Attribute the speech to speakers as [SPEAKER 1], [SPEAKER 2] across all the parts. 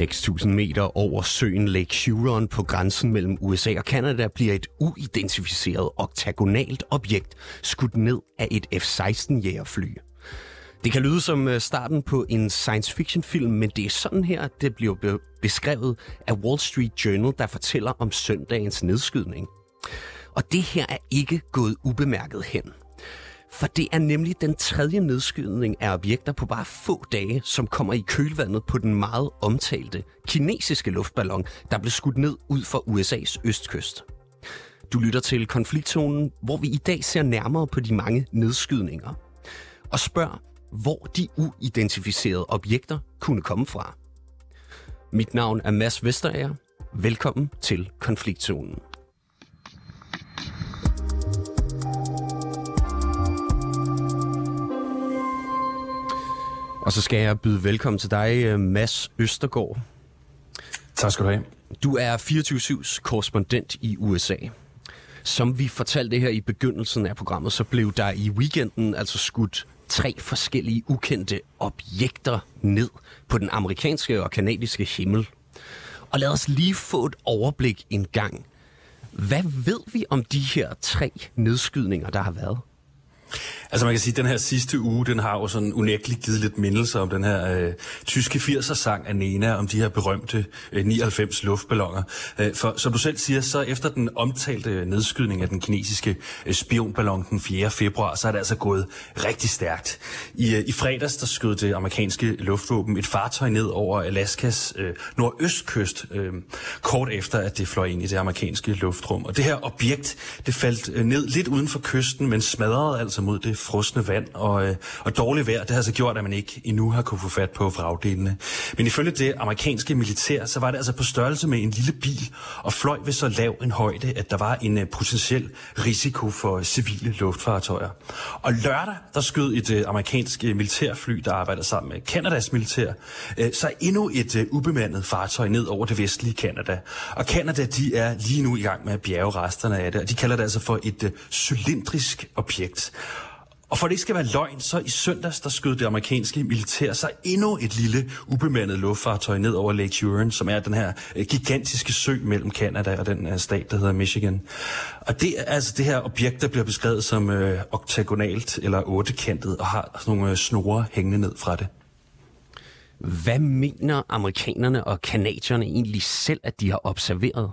[SPEAKER 1] 6.000 meter over søen Lake Huron på grænsen mellem USA og Kanada bliver et uidentificeret oktagonalt objekt skudt ned af et F-16 jægerfly. Det kan lyde som øh, starten på en science fiction film, men det er sådan her, det bliver beskrevet af Wall Street Journal, der fortæller om søndagens nedskydning. Og det her er ikke gået ubemærket hen. For det er nemlig den tredje nedskydning af objekter på bare få dage, som kommer i kølvandet på den meget omtalte kinesiske luftballon, der blev skudt ned ud for USA's østkyst. Du lytter til konfliktzonen, hvor vi i dag ser nærmere på de mange nedskydninger. Og spørger, hvor de uidentificerede objekter kunne komme fra. Mit navn er Mads Vesterager. Velkommen til konfliktzonen. Og så skal jeg byde velkommen til dig, øh, Mads Østergaard.
[SPEAKER 2] Tak skal du have.
[SPEAKER 1] Du er 24-7's korrespondent i USA. Som vi fortalte her i begyndelsen af programmet, så blev der i weekenden altså skudt tre forskellige ukendte objekter ned på den amerikanske og kanadiske himmel. Og lad os lige få et overblik en gang. Hvad ved vi om de her tre nedskydninger, der har været?
[SPEAKER 2] Altså man kan sige, at den her sidste uge, den har jo sådan unægteligt givet lidt mindelse om den her øh, tyske 80'er-sang af Nena, om de her berømte øh, 99 luftballoner. Øh, for som du selv siger, så efter den omtalte nedskydning af den kinesiske øh, spionballon den 4. februar, så er det altså gået rigtig stærkt. I, øh, i fredags, der skød det amerikanske luftvåben et fartøj ned over Alaskas øh, nordøstkyst, øh, kort efter at det fløj ind i det amerikanske luftrum. Og det her objekt, det faldt øh, ned lidt uden for kysten, men smadrede altså mod det frosne vand og, øh, og dårligt vejr, det har så gjort, at man ikke endnu har kunne få fat på vragdelene. Men ifølge det amerikanske militær, så var det altså på størrelse med en lille bil og fløj ved så lav en højde, at der var en øh, potentiel risiko for civile luftfartøjer. Og lørdag, der skød et øh, amerikansk øh, militærfly, der arbejder sammen med Kanadas militær, øh, så endnu et øh, ubemandet fartøj ned over det vestlige Kanada. Og Kanada, de er lige nu i gang med at bjerge resterne af det, og de kalder det altså for et øh, cylindrisk objekt. Og for det ikke skal være løgn, så i søndags, der skød det amerikanske militær sig endnu et lille ubemandet luftfartøj ned over Lake Huron, som er den her øh, gigantiske sø mellem Canada og den øh, stat, der hedder Michigan. Og det er altså det her objekt, der bliver beskrevet som øh, oktagonalt eller ottekantet og har sådan nogle øh, snore hængende ned fra det.
[SPEAKER 1] Hvad mener amerikanerne og kanadierne egentlig selv, at de har observeret?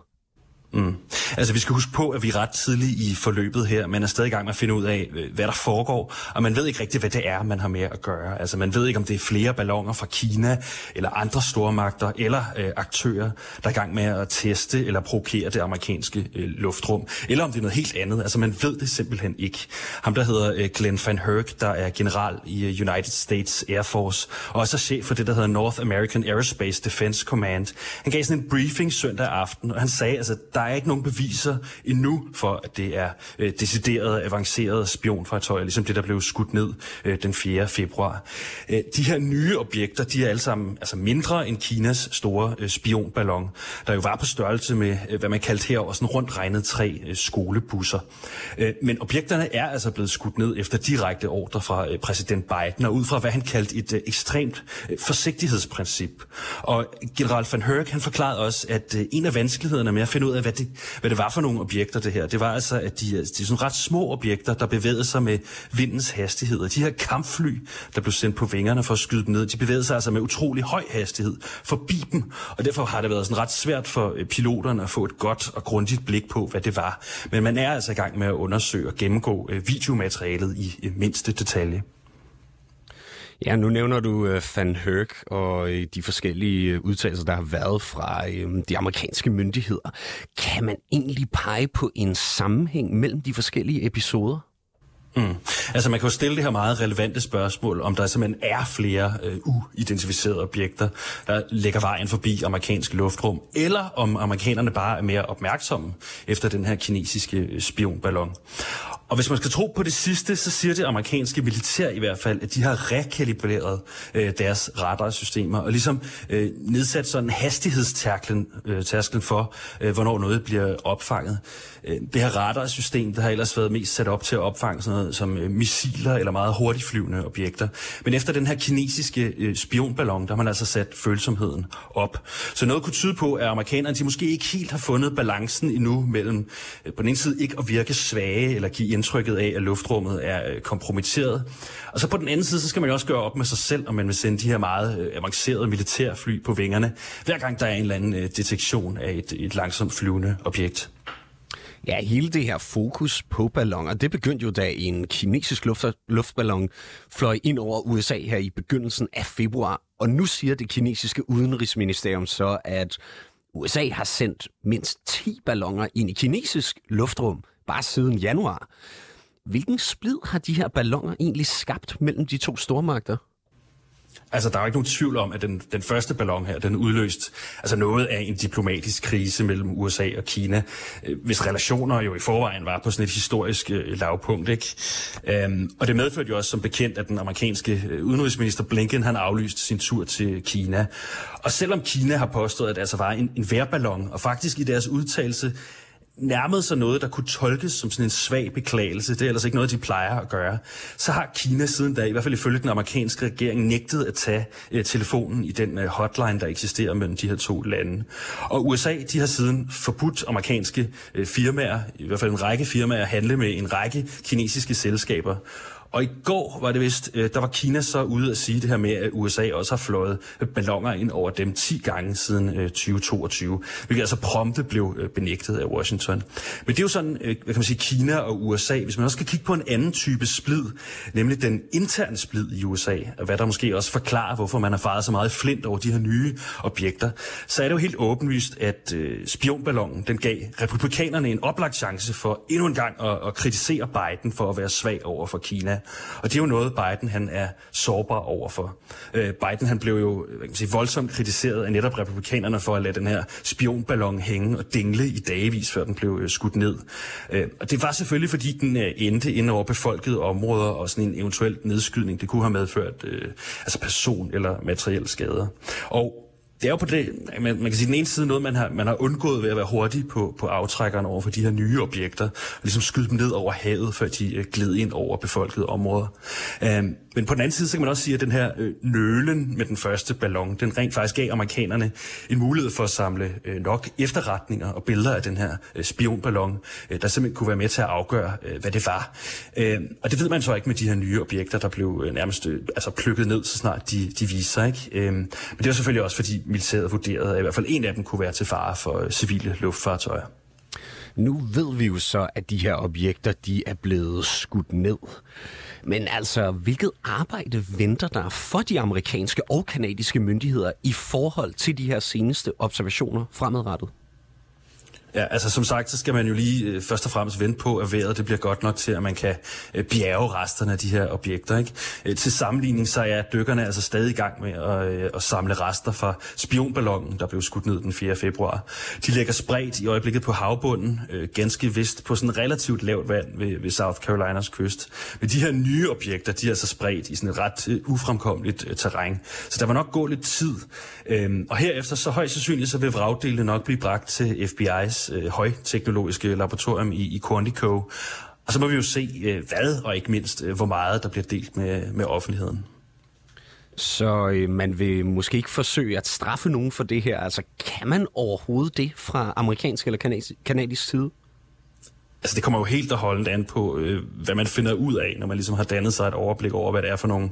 [SPEAKER 2] Mm. Altså vi skal huske på, at vi er ret tidligt i forløbet her. Man er stadig i gang med at finde ud af, øh, hvad der foregår, og man ved ikke rigtigt, hvad det er, man har med at gøre. Altså man ved ikke, om det er flere ballonger fra Kina, eller andre stormagter, eller øh, aktører, der er i gang med at teste eller provokere det amerikanske øh, luftrum, eller om det er noget helt andet. Altså man ved det simpelthen ikke. Ham, der hedder øh, Glenn Van Herk, der er general i øh, United States Air Force, og også er chef for det, der hedder North American Aerospace Defense Command. Han gav sådan en briefing søndag aften, og han sagde, altså der er ikke nogen beviser endnu for, at det er øh, decideret avanceret spionfartøjer, ligesom det, der blev skudt ned øh, den 4. februar. Øh, de her nye objekter, de er alle sammen altså mindre end Kinas store øh, spionballon, der jo var på størrelse med, øh, hvad man kaldte herovre, sådan rundt regnet tre øh, skolebusser. Øh, men objekterne er altså blevet skudt ned efter direkte ordre fra øh, præsident Biden, og ud fra, hvad han kaldte et øh, ekstremt øh, forsigtighedsprincip. Og general van Herk, han forklarede også, at øh, en af vanskelighederne med at finde ud af, hvad det, hvad det var for nogle objekter, det her. Det var altså, at de, de er sådan ret små objekter, der bevægede sig med vindens hastighed. Og de her kampfly, der blev sendt på vingerne for at skyde dem ned, de bevægede sig altså med utrolig høj hastighed forbi dem. Og derfor har det været sådan ret svært for øh, piloterne at få et godt og grundigt blik på, hvad det var. Men man er altså i gang med at undersøge og gennemgå øh, videomaterialet i øh, mindste detalje.
[SPEAKER 1] Ja, nu nævner du uh, Van Herk og uh, de forskellige uh, udtalelser, der har været fra uh, de amerikanske myndigheder. Kan man egentlig pege på en sammenhæng mellem de forskellige episoder?
[SPEAKER 2] Mm. Altså man kan jo stille det her meget relevante spørgsmål, om der simpelthen er flere øh, uidentificerede objekter, der lægger vejen forbi amerikansk luftrum, eller om amerikanerne bare er mere opmærksomme efter den her kinesiske spionballon. Og hvis man skal tro på det sidste, så siger det amerikanske militær i hvert fald, at de har rekalibreret øh, deres radarsystemer og ligesom øh, nedsat sådan hastighedstærklen øh, tærsklen for, øh, hvornår noget bliver opfanget. Øh, det her radarsystem, det har ellers været mest sat op til at opfange sådan noget som øh, missiler eller meget hurtigt flyvende objekter. Men efter den her kinesiske øh, spionballon, der har man altså sat følsomheden op. Så noget kunne tyde på, at amerikanerne de måske ikke helt har fundet balancen endnu mellem øh, på den ene side ikke at virke svage eller give indtrykket af, at luftrummet er øh, kompromitteret. Og så på den anden side, så skal man jo også gøre op med sig selv, om man vil sende de her meget øh, avancerede militærfly på vingerne, hver gang der er en eller anden øh, detektion af et, et langsomt flyvende objekt.
[SPEAKER 1] Ja, hele det her fokus på balloner, det begyndte jo da en kinesisk luft, luftballon fløj ind over USA her i begyndelsen af februar. Og nu siger det kinesiske udenrigsministerium så, at USA har sendt mindst 10 balloner ind i kinesisk luftrum bare siden januar. Hvilken splid har de her balloner egentlig skabt mellem de to stormagter?
[SPEAKER 2] Altså, der er ikke nogen tvivl om, at den, den første ballon her, den udløst altså noget af en diplomatisk krise mellem USA og Kina, øh, hvis relationer jo i forvejen var på sådan et historisk øh, lavpunkt, ikke? Øhm, og det medførte jo også som bekendt, at den amerikanske øh, udenrigsminister Blinken, han aflyste sin tur til Kina. Og selvom Kina har påstået, at det altså var en, en værballon, og faktisk i deres udtalelse nærmede sig noget, der kunne tolkes som sådan en svag beklagelse, det er ellers ikke noget, de plejer at gøre, så har Kina siden da, i hvert fald ifølge den amerikanske regering, nægtet at tage øh, telefonen i den øh, hotline, der eksisterer mellem de her to lande. Og USA, de har siden forbudt amerikanske øh, firmaer, i hvert fald en række firmaer, at handle med en række kinesiske selskaber. Og i går var det vist, øh, der var Kina så ude at sige det her med, at USA også har fløjet øh, ballonger ind over dem 10 gange siden øh, 2022, hvilket altså prompte blev benægtet af Washington. Men det er jo sådan, hvad kan man sige, Kina og USA, hvis man også skal kigge på en anden type splid, nemlig den interne splid i USA, og hvad der måske også forklarer, hvorfor man har faret så meget flint over de her nye objekter, så er det jo helt åbenlyst, at spionballonen, den gav republikanerne en oplagt chance for endnu en gang at, at kritisere Biden for at være svag over for Kina. Og det er jo noget, Biden han er sårbar overfor. Øh, Biden han blev jo hvad kan man sige, voldsomt kritiseret af netop republikanerne for at lade den her spionballon hænge og dingle i dagevis, før den blev øh, skudt ned. Øh, og det var selvfølgelig, fordi den øh, endte ind over befolkede områder, og sådan en eventuel nedskydning, det kunne have medført øh, altså person- eller materielle skader. Og det er jo på det, man, man kan sige, den ene side noget, man har, man har undgået ved at være hurtig på, på aftrækkerne over for de her nye objekter, og ligesom skyde dem ned over havet, før de øh, gled ind over befolkede områder. Um, men på den anden side, så kan man også sige, at den her øh, nølen med den første ballon, den rent faktisk gav amerikanerne en mulighed for at samle øh, nok efterretninger og billeder af den her øh, spionballon, øh, der simpelthen kunne være med til at afgøre, øh, hvad det var. Øh, og det ved man så ikke med de her nye objekter, der blev øh, nærmest øh, altså plukket ned, så snart de, de viser sig. Ikke? Øh, men det var selvfølgelig også, fordi militæret vurderede, at i hvert fald en af dem kunne være til fare for øh, civile luftfartøjer.
[SPEAKER 1] Nu ved vi jo så, at de her objekter de er blevet skudt ned. Men altså, hvilket arbejde venter der for de amerikanske og kanadiske myndigheder i forhold til de her seneste observationer fremadrettet?
[SPEAKER 2] Ja, altså som sagt, så skal man jo lige øh, først og fremmest vente på, at vejret det bliver godt nok til, at man kan øh, bjerge resterne af de her objekter. Ikke? Øh, til sammenligning så er dykkerne altså stadig i gang med at, at samle rester fra spionballonen, der blev skudt ned den 4. februar. De ligger spredt i øjeblikket på havbunden, ganske vist på sådan relativt lavt vand ved, ved South Carolinas kyst. Men de her nye objekter, de er altså spredt i sådan et ret ufremkommeligt terræn. Så der var nok gå lidt tid. Øhm, og herefter så højst sandsynligt så vil vragdelene nok blive bragt til FBI's øh, højteknologiske laboratorium i, i Quantico. Og så må vi jo se, øh, hvad og ikke mindst, øh, hvor meget der bliver delt med, med offentligheden.
[SPEAKER 1] Så øh, man vil måske ikke forsøge at straffe nogen for det her. Altså, kan man overhovedet det fra amerikansk eller kanadisk, kanadisk side?
[SPEAKER 2] Altså det kommer jo helt og holdent an på, øh, hvad man finder ud af, når man ligesom har dannet sig et overblik over, hvad det er for nogle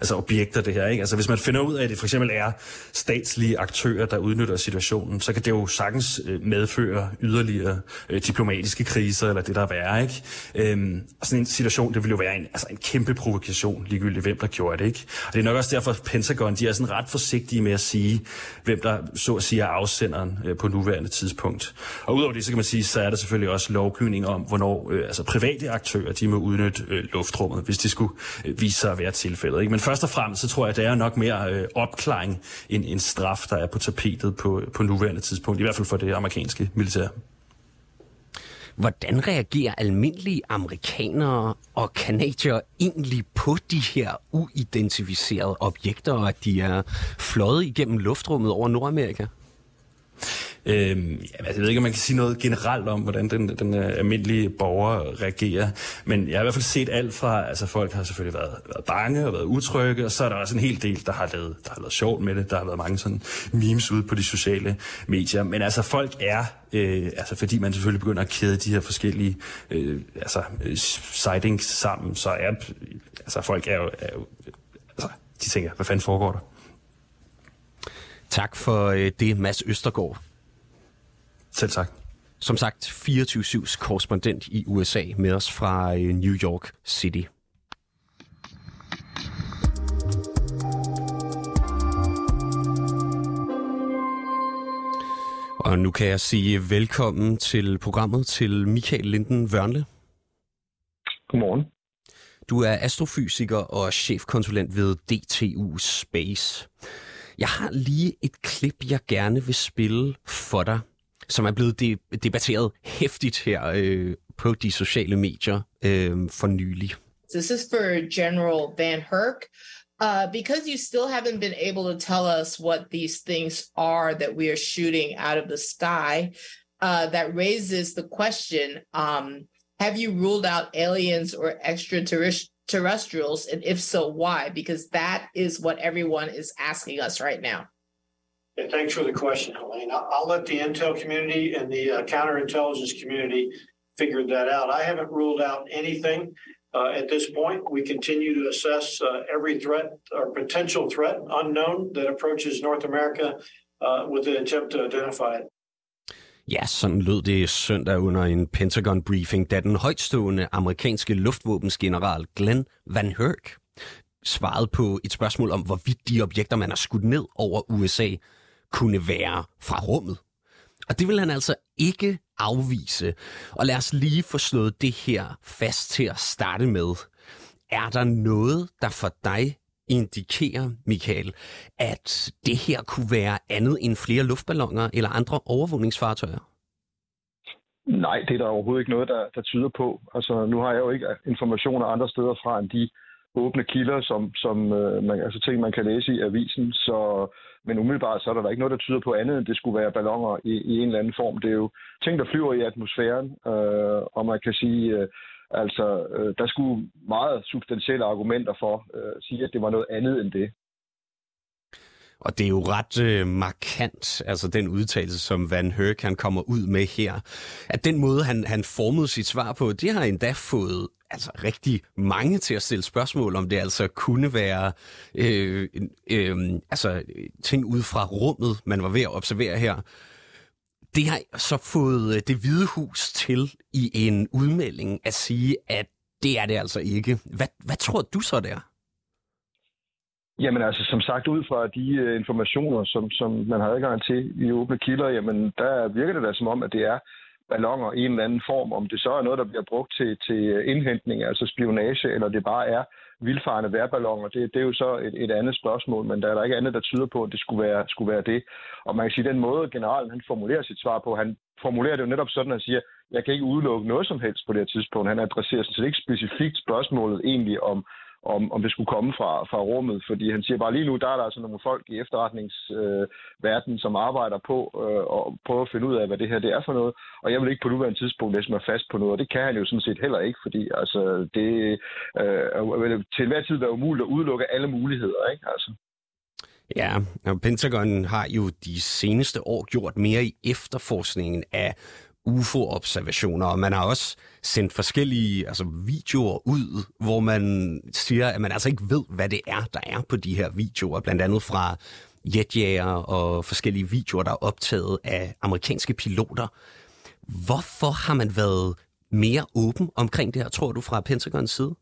[SPEAKER 2] altså objekter det her. Ikke? Altså hvis man finder ud af, at det for eksempel er statslige aktører, der udnytter situationen, så kan det jo sagtens øh, medføre yderligere øh, diplomatiske kriser, eller det der er værre. Ikke? Øhm, og sådan en situation, det vil jo være en, altså en kæmpe provokation, ligegyldigt hvem der gjorde det. Ikke? Og det er nok også derfor, at Pentagon de er sådan ret forsigtige med at sige, hvem der så at sige er afsenderen øh, på nuværende tidspunkt. Og udover det, så kan man sige, så er der selvfølgelig også lovgivning om, hvornår øh, altså private aktører de må udnytte øh, luftrummet, hvis det skulle øh, vise sig at være tilfældet. Ikke? Men først og fremmest, så tror jeg, at det er nok mere øh, opklaring end en straf, der er på tapetet på, øh, på nuværende tidspunkt, i hvert fald for det amerikanske militær.
[SPEAKER 1] Hvordan reagerer almindelige amerikanere og kanadier egentlig på de her uidentificerede objekter, og at de er fløjet igennem luftrummet over Nordamerika?
[SPEAKER 2] Øhm, altså, jeg ved ikke, om man kan sige noget generelt om, hvordan den, den øh, almindelige borger reagerer, men jeg har i hvert fald set alt fra, altså folk har selvfølgelig været, været bange og været utrygge, og så er der også en hel del, der har lavet, der har lavet sjov med det. Der har været mange sådan memes ude på de sociale medier, men altså folk er, øh, altså fordi man selvfølgelig begynder at kæde de her forskellige øh, altså, øh, sightings sammen, så er altså folk er jo, er jo altså, de tænker, hvad fanden foregår der?
[SPEAKER 1] Tak for øh, det, Mads Østergaard.
[SPEAKER 2] Selv tak.
[SPEAKER 1] Som sagt, 24-7's korrespondent i USA med os fra øh, New York City. Og nu kan jeg sige velkommen til programmet til Michael Linden Vørnle.
[SPEAKER 3] Godmorgen.
[SPEAKER 1] Du er astrofysiker og chefkonsulent ved DTU Space. Jeg har lige et klip, jeg gerne vil spille for dig, som er blevet de- debatteret hæftigt her øh, på de sociale medier øh, for nylig.
[SPEAKER 4] This is for General Van Herk. Uh, because you still haven't been able to tell us what these things are that we are shooting out of the sky, uh, that raises the question um, Have you ruled out aliens or extraterrestrials? And if so, why? Because that is what everyone is asking us right now.
[SPEAKER 5] And thanks for the question, Helene. I'll, I'll let the intel community and the uh, counterintelligence community figure that out. I haven't ruled out anything uh, at this point. We continue to assess uh, every threat or potential threat unknown that approaches North America uh, with an attempt to identify it.
[SPEAKER 1] Ja, sådan lød det søndag under en Pentagon-briefing, da den højtstående amerikanske luftvåbensgeneral Glenn Van Herk svarede på et spørgsmål om, hvorvidt de objekter, man har skudt ned over USA, kunne være fra rummet. Og det vil han altså ikke afvise. Og lad os lige få slået det her fast til at starte med. Er der noget, der for dig indikerer, Michael, at det her kunne være andet end flere luftballoner eller andre overvågningsfartøjer?
[SPEAKER 3] Nej, det er der overhovedet ikke noget, der, der tyder på. Altså, nu har jeg jo ikke informationer andre steder fra end de åbne kilder, som, som øh, man, altså ting, man kan læse i avisen. Så, men umiddelbart så er der, der ikke noget, der tyder på andet, end det skulle være ballonger i, i en eller anden form. Det er jo ting, der flyver i atmosfæren, øh, og man kan sige, øh, altså, øh, der skulle meget substantielle argumenter for øh, at sige, at det var noget andet end det.
[SPEAKER 1] Og det er jo ret øh, markant, altså den udtalelse, som Van Herk han kommer ud med her. At den måde, han, han formede sit svar på, det har endda fået altså, rigtig mange til at stille spørgsmål, om det altså kunne være øh, øh, altså, ting ud fra rummet, man var ved at observere her. Det har så fået øh, det hvide hus til i en udmelding at sige, at det er det altså ikke. Hvad, hvad tror du så der?
[SPEAKER 3] Jamen altså, som sagt, ud fra de uh, informationer, som, som man har adgang til i åbne kilder, jamen der virker det da som om, at det er ballonger i en eller anden form. Om det så er noget, der bliver brugt til, til indhentning, altså spionage, eller det bare er vildfarende værballoner, det, det er jo så et, et andet spørgsmål, men der er der ikke andet, der tyder på, at det skulle være, skulle være det. Og man kan sige, at den måde, generalen han formulerer sit svar på, han formulerer det jo netop sådan, at han siger, jeg kan ikke udelukke noget som helst på det her tidspunkt. Han adresserer sig ikke specifikt spørgsmålet egentlig om, om, om det skulle komme fra, fra rummet, fordi han siger bare lige nu, der er der altså nogle folk i efterretningsverdenen, øh, som arbejder på øh, og prøver at finde ud af, hvad det her det er for noget, og jeg vil ikke på nuværende tidspunkt læse mig fast på noget, og det kan han jo sådan set heller ikke, fordi altså, det øh, vil til enhver tid være umuligt at udelukke alle muligheder, ikke? Altså.
[SPEAKER 1] Ja, og Pentagon har jo de seneste år gjort mere i efterforskningen af UFO-observationer, og man har også sendt forskellige altså, videoer ud, hvor man siger, at man altså ikke ved, hvad det er, der er på de her videoer, blandt andet fra jetjæger og forskellige videoer, der er optaget af amerikanske piloter. Hvorfor har man været mere åben omkring det her, tror du, fra Pentagons side?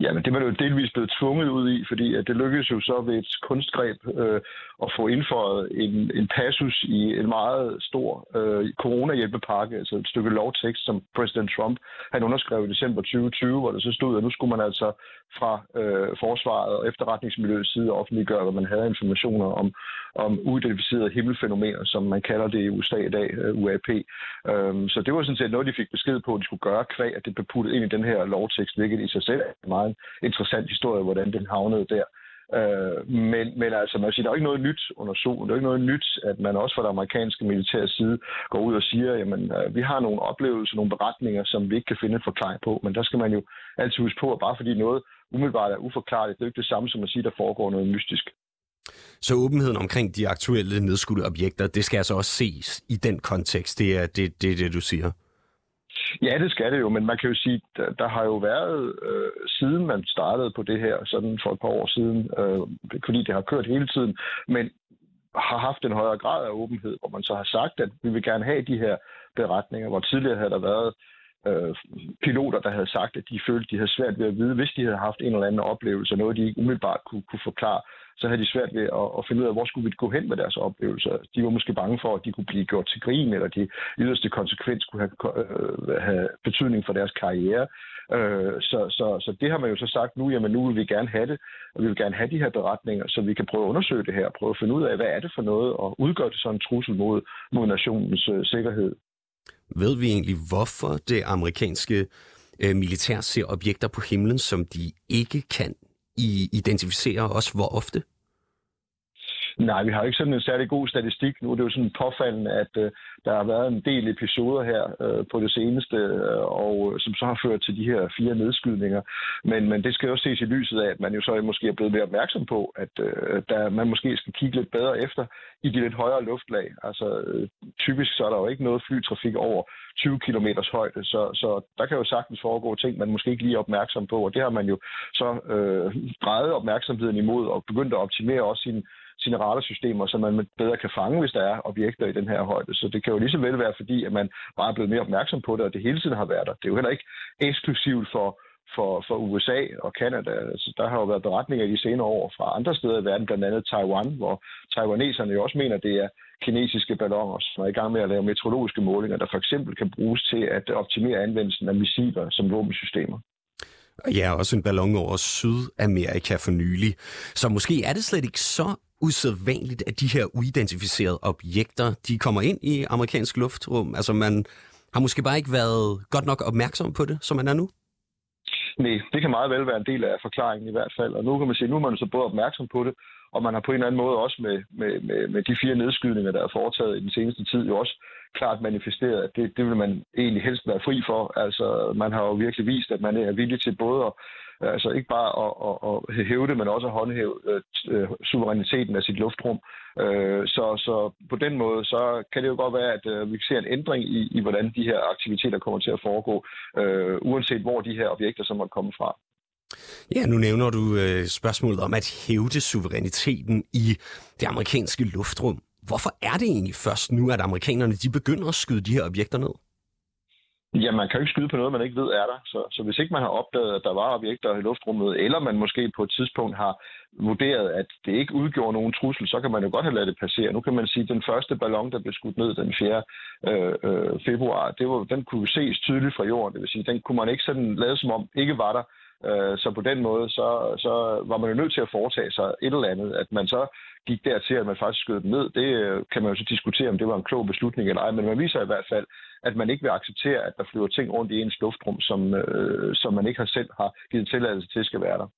[SPEAKER 3] Jamen, det var jo delvis blevet tvunget ud i, fordi at det lykkedes jo så ved et kunstgreb øh, at få indføjet en, en passus i en meget stor øh, coronahjælpepakke, altså et stykke lovtekst, som præsident Trump han underskrev i december 2020, hvor der så stod, at nu skulle man altså fra øh, forsvaret og efterretningsmiljøets side offentliggøre, hvad man havde informationer om, om uidentificerede himmelfænomener, som man kalder det i USA i dag, øh, UAP. Øhm, så det var sådan set noget, de fik besked på, at de skulle gøre kvæg, at det blev puttet ind i den her lovtekst, hvilket i sig selv er meget interessant historie, hvordan den havnede der. Øh, men, men altså, man siger, der er ikke noget nyt under solen. Der er ikke noget nyt, at man også fra det amerikanske militære side går ud og siger, jamen, øh, vi har nogle oplevelser, nogle beretninger, som vi ikke kan finde en forklaring på. Men der skal man jo altid huske på, at bare fordi noget umiddelbart er uforklarligt, det er ikke det samme som at sige, at der foregår noget mystisk.
[SPEAKER 1] Så åbenheden omkring de aktuelle nedskudte objekter, det skal altså også ses i den kontekst. Det er det, det, det du siger.
[SPEAKER 3] Ja, det skal det jo, men man kan jo sige, der, der har jo været, øh, siden man startede på det her, sådan for et par år siden, øh, fordi det har kørt hele tiden, men har haft en højere grad af åbenhed, hvor man så har sagt, at vi vil gerne have de her beretninger, hvor tidligere havde der været øh, piloter, der havde sagt, at de følte, de havde svært ved at vide, hvis de havde haft en eller anden oplevelse, noget de ikke umiddelbart kunne, kunne forklare, så havde de svært ved at, at finde ud af, hvor skulle vi gå hen med deres oplevelser. De var måske bange for, at de kunne blive gjort til grin, eller de yderste konsekvens kunne have, øh, have betydning for deres karriere. Øh, så, så, så det har man jo så sagt nu, jamen nu vil vi gerne have det, og vi vil gerne have de her beretninger, så vi kan prøve at undersøge det her, prøve at finde ud af, hvad er det for noget, og udgør det så en trussel mod, mod nationens øh, sikkerhed.
[SPEAKER 1] Ved vi egentlig, hvorfor det amerikanske øh, militær ser objekter på himlen, som de ikke kan i identificerer også hvor ofte?
[SPEAKER 3] Nej, vi har ikke sådan en særlig god statistik nu. Det er jo sådan påfaldende, at øh, der har været en del episoder her øh, på det seneste, øh, og øh, som så har ført til de her fire nedskydninger. Men, men det skal jo også ses i lyset af, at man jo så måske er blevet mere opmærksom på, at øh, der, man måske skal kigge lidt bedre efter i de lidt højere luftlag. Altså øh, typisk så er der jo ikke noget flytrafik over 20 km højde, så, så der kan jo sagtens foregå ting, man måske ikke lige er opmærksom på, og det har man jo så øh, drejet opmærksomheden imod og begyndt at optimere også sin sine radarsystemer, så man bedre kan fange, hvis der er objekter i den her højde. Så det kan jo lige så vel være, fordi at man bare er blevet mere opmærksom på det, og det hele tiden har været der. Det er jo heller ikke eksklusivt for, for, for USA og Kanada. Altså, der har jo været beretninger i de senere år fra andre steder i verden, blandt andet Taiwan, hvor taiwaneserne jo også mener, at det er kinesiske balloner, som er i gang med at lave meteorologiske målinger, der for eksempel kan bruges til at optimere anvendelsen af missiler som våbensystemer.
[SPEAKER 1] Ja, også en ballon over Sydamerika for nylig. Så måske er det slet ikke så usædvanligt, at de her uidentificerede objekter, de kommer ind i amerikansk luftrum. Altså man har måske bare ikke været godt nok opmærksom på det, som man er nu.
[SPEAKER 3] Nej, det kan meget vel være en del af forklaringen i hvert fald. Og nu kan man sige, nu er man så både opmærksom på det, og man har på en eller anden måde også med, med, med, med de fire nedskydninger, der er foretaget i den seneste tid, jo også klart manifesteret, at det, det vil man egentlig helst være fri for. Altså, man har jo virkelig vist, at man er villig til både at Øh, altså ikke bare at, at, at hæve det, men også at håndhæve øh, øh, suveræniteten af sit luftrum. Øh, så, så på den måde, så kan det jo godt være, at øh, vi ser en ændring i, i, hvordan de her aktiviteter kommer til at foregå, øh, uanset hvor de her objekter så måtte komme fra.
[SPEAKER 1] Ja, nu nævner du øh, spørgsmålet om at hævde suveræniteten i det amerikanske luftrum. Hvorfor er det egentlig først nu, at amerikanerne de begynder at skyde de her objekter ned?
[SPEAKER 3] Ja, man kan jo ikke skyde på noget, man ikke ved er der. Så, så hvis ikke man har opdaget, at der var objekter i luftrummet, eller man måske på et tidspunkt har vurderet, at det ikke udgjorde nogen trussel, så kan man jo godt have ladet det passere. Nu kan man sige, at den første ballon, der blev skudt ned den 4. Øh, øh, februar, det var, den kunne ses tydeligt fra jorden. Det vil sige, den kunne man ikke sådan lade som om ikke var der. Øh, så på den måde, så, så var man jo nødt til at foretage sig et eller andet. At man så gik dertil, at man faktisk skød den ned, det øh, kan man jo så diskutere, om det var en klog beslutning eller ej. Men man viser i hvert fald, at man ikke vil acceptere, at der flyver ting rundt i ens luftrum, som, øh, som man ikke har selv har givet tilladelse til, skal være der.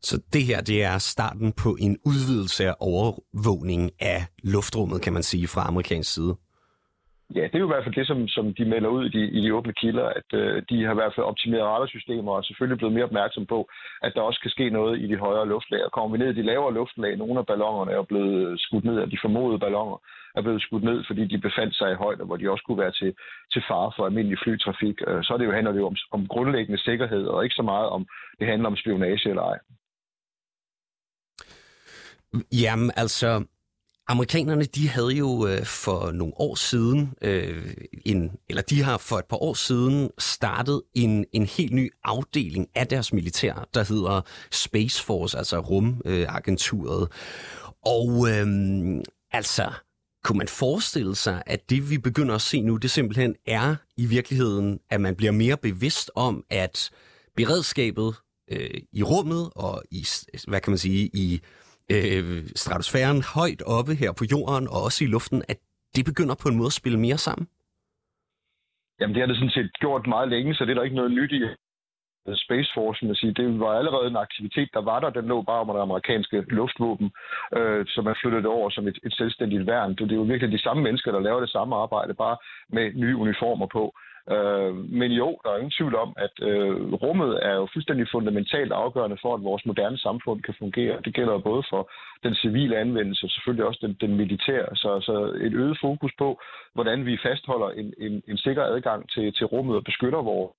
[SPEAKER 1] Så det her, det er starten på en udvidelse af overvågning af luftrummet, kan man sige, fra amerikansk side.
[SPEAKER 3] Ja, det er jo i hvert fald det, som, som de melder ud i de, i de åbne kilder, at øh, de har i hvert fald optimeret radarsystemer og er selvfølgelig blevet mere opmærksom på, at der også kan ske noget i de højere luftlag. Og kommer vi ned i de lavere luftlag, nogle af ballongerne er blevet skudt ned, af de formodede ballonger er blevet skudt ned, fordi de befandt sig i højder, hvor de også kunne være til, til fare for almindelig flytrafik. Øh, så er det jo, handler det jo om, om grundlæggende sikkerhed, og ikke så meget om, det handler om spionage eller ej.
[SPEAKER 1] Jamen altså, Amerikanerne de havde jo øh, for nogle år siden, øh, en, eller de har for et par år siden startet en, en helt ny afdeling af deres militær, der hedder Space Force, altså rumagenturet. Og øh, altså, kunne man forestille sig, at det vi begynder at se nu, det simpelthen er i virkeligheden, at man bliver mere bevidst om, at beredskabet øh, i rummet og i, hvad kan man sige, i øh, stratosfæren højt oppe her på jorden og også i luften, at det begynder på en måde at spille mere sammen?
[SPEAKER 3] Jamen det har det sådan set gjort meget længe, så det er der ikke noget nyt i. Space Force, man sige, det var allerede en aktivitet, der var der. Den lå bare under det amerikanske luftvåben, øh, så man flyttede det over som et, et selvstændigt værn. Det, det er jo virkelig de samme mennesker, der laver det samme arbejde, bare med nye uniformer på. Øh, men jo, der er ingen tvivl om, at øh, rummet er jo fuldstændig fundamentalt afgørende for, at vores moderne samfund kan fungere. Det gælder både for den civile anvendelse og selvfølgelig også den, den militære. Så, så et øget fokus på, hvordan vi fastholder en, en, en sikker adgang til, til rummet og beskytter vores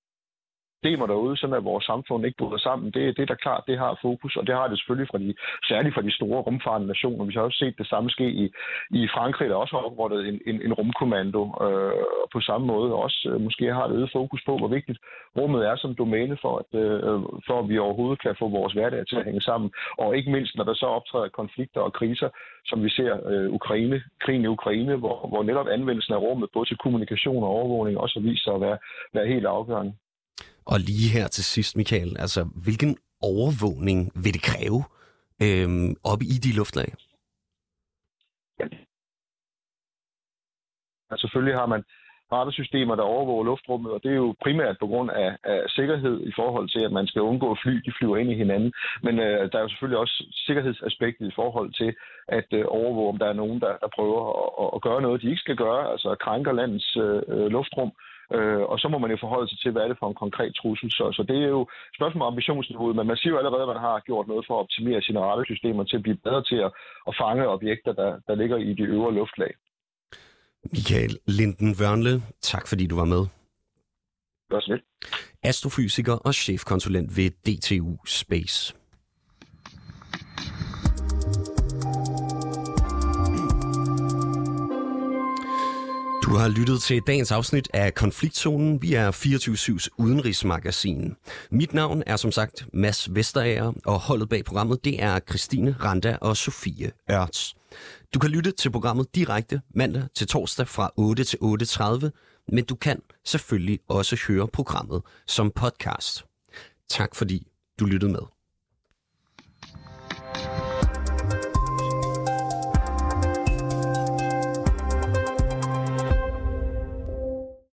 [SPEAKER 3] systemer derude, sådan at vores samfund ikke bryder sammen. Det, det er da klart, det har fokus, og det har det selvfølgelig fra de, særligt fra de store rumfarende nationer. Vi har også set det samme ske i, i Frankrig, der også har oprettet en, en, en rumkommando øh, på samme måde. Også øh, måske har det øget fokus på, hvor vigtigt rummet er som domæne for, at, øh, for at vi overhovedet kan få vores hverdag til at hænge sammen. Og ikke mindst, når der så optræder konflikter og kriser, som vi ser øh, Ukraine, krigen i Ukraine, hvor, hvor netop anvendelsen af rummet, både til kommunikation og overvågning, også har vist sig at være, være helt afgørende.
[SPEAKER 1] Og lige her til sidst, Michael, altså hvilken overvågning vil det kræve øhm, oppe i de luftlag?
[SPEAKER 3] Ja. Selvfølgelig har man radarsystemer, der overvåger luftrummet, og det er jo primært på grund af, af sikkerhed i forhold til, at man skal undgå fly, de flyver ind i hinanden. Men øh, der er jo selvfølgelig også sikkerhedsaspektet i forhold til at øh, overvåge, om der er nogen, der, der prøver at, at gøre noget, de ikke skal gøre, altså krænker landets øh, øh luftrum. Øh, og så må man jo forholde sig til, hvad er det for en konkret trussel. Så, så det er jo et spørgsmål om ambitionsniveauet, men man siger jo allerede, at man har gjort noget for at optimere sine radarsystemer til at blive bedre til at, at fange objekter, der, der ligger i de øvre luftlag.
[SPEAKER 1] Michael Linden Vørnle, tak fordi du var med.
[SPEAKER 3] Var så lidt.
[SPEAKER 1] Astrofysiker og chefkonsulent ved DTU Space. Du har lyttet til dagens afsnit af Konfliktzonen. Vi er 24-7's udenrigsmagasin. Mit navn er som sagt Mads Vesterager, og holdet bag programmet det er Christine Randa og Sofie Ørts. Du kan lytte til programmet direkte mandag til torsdag fra 8 til 8.30, men du kan selvfølgelig også høre programmet som podcast. Tak fordi du lyttede med.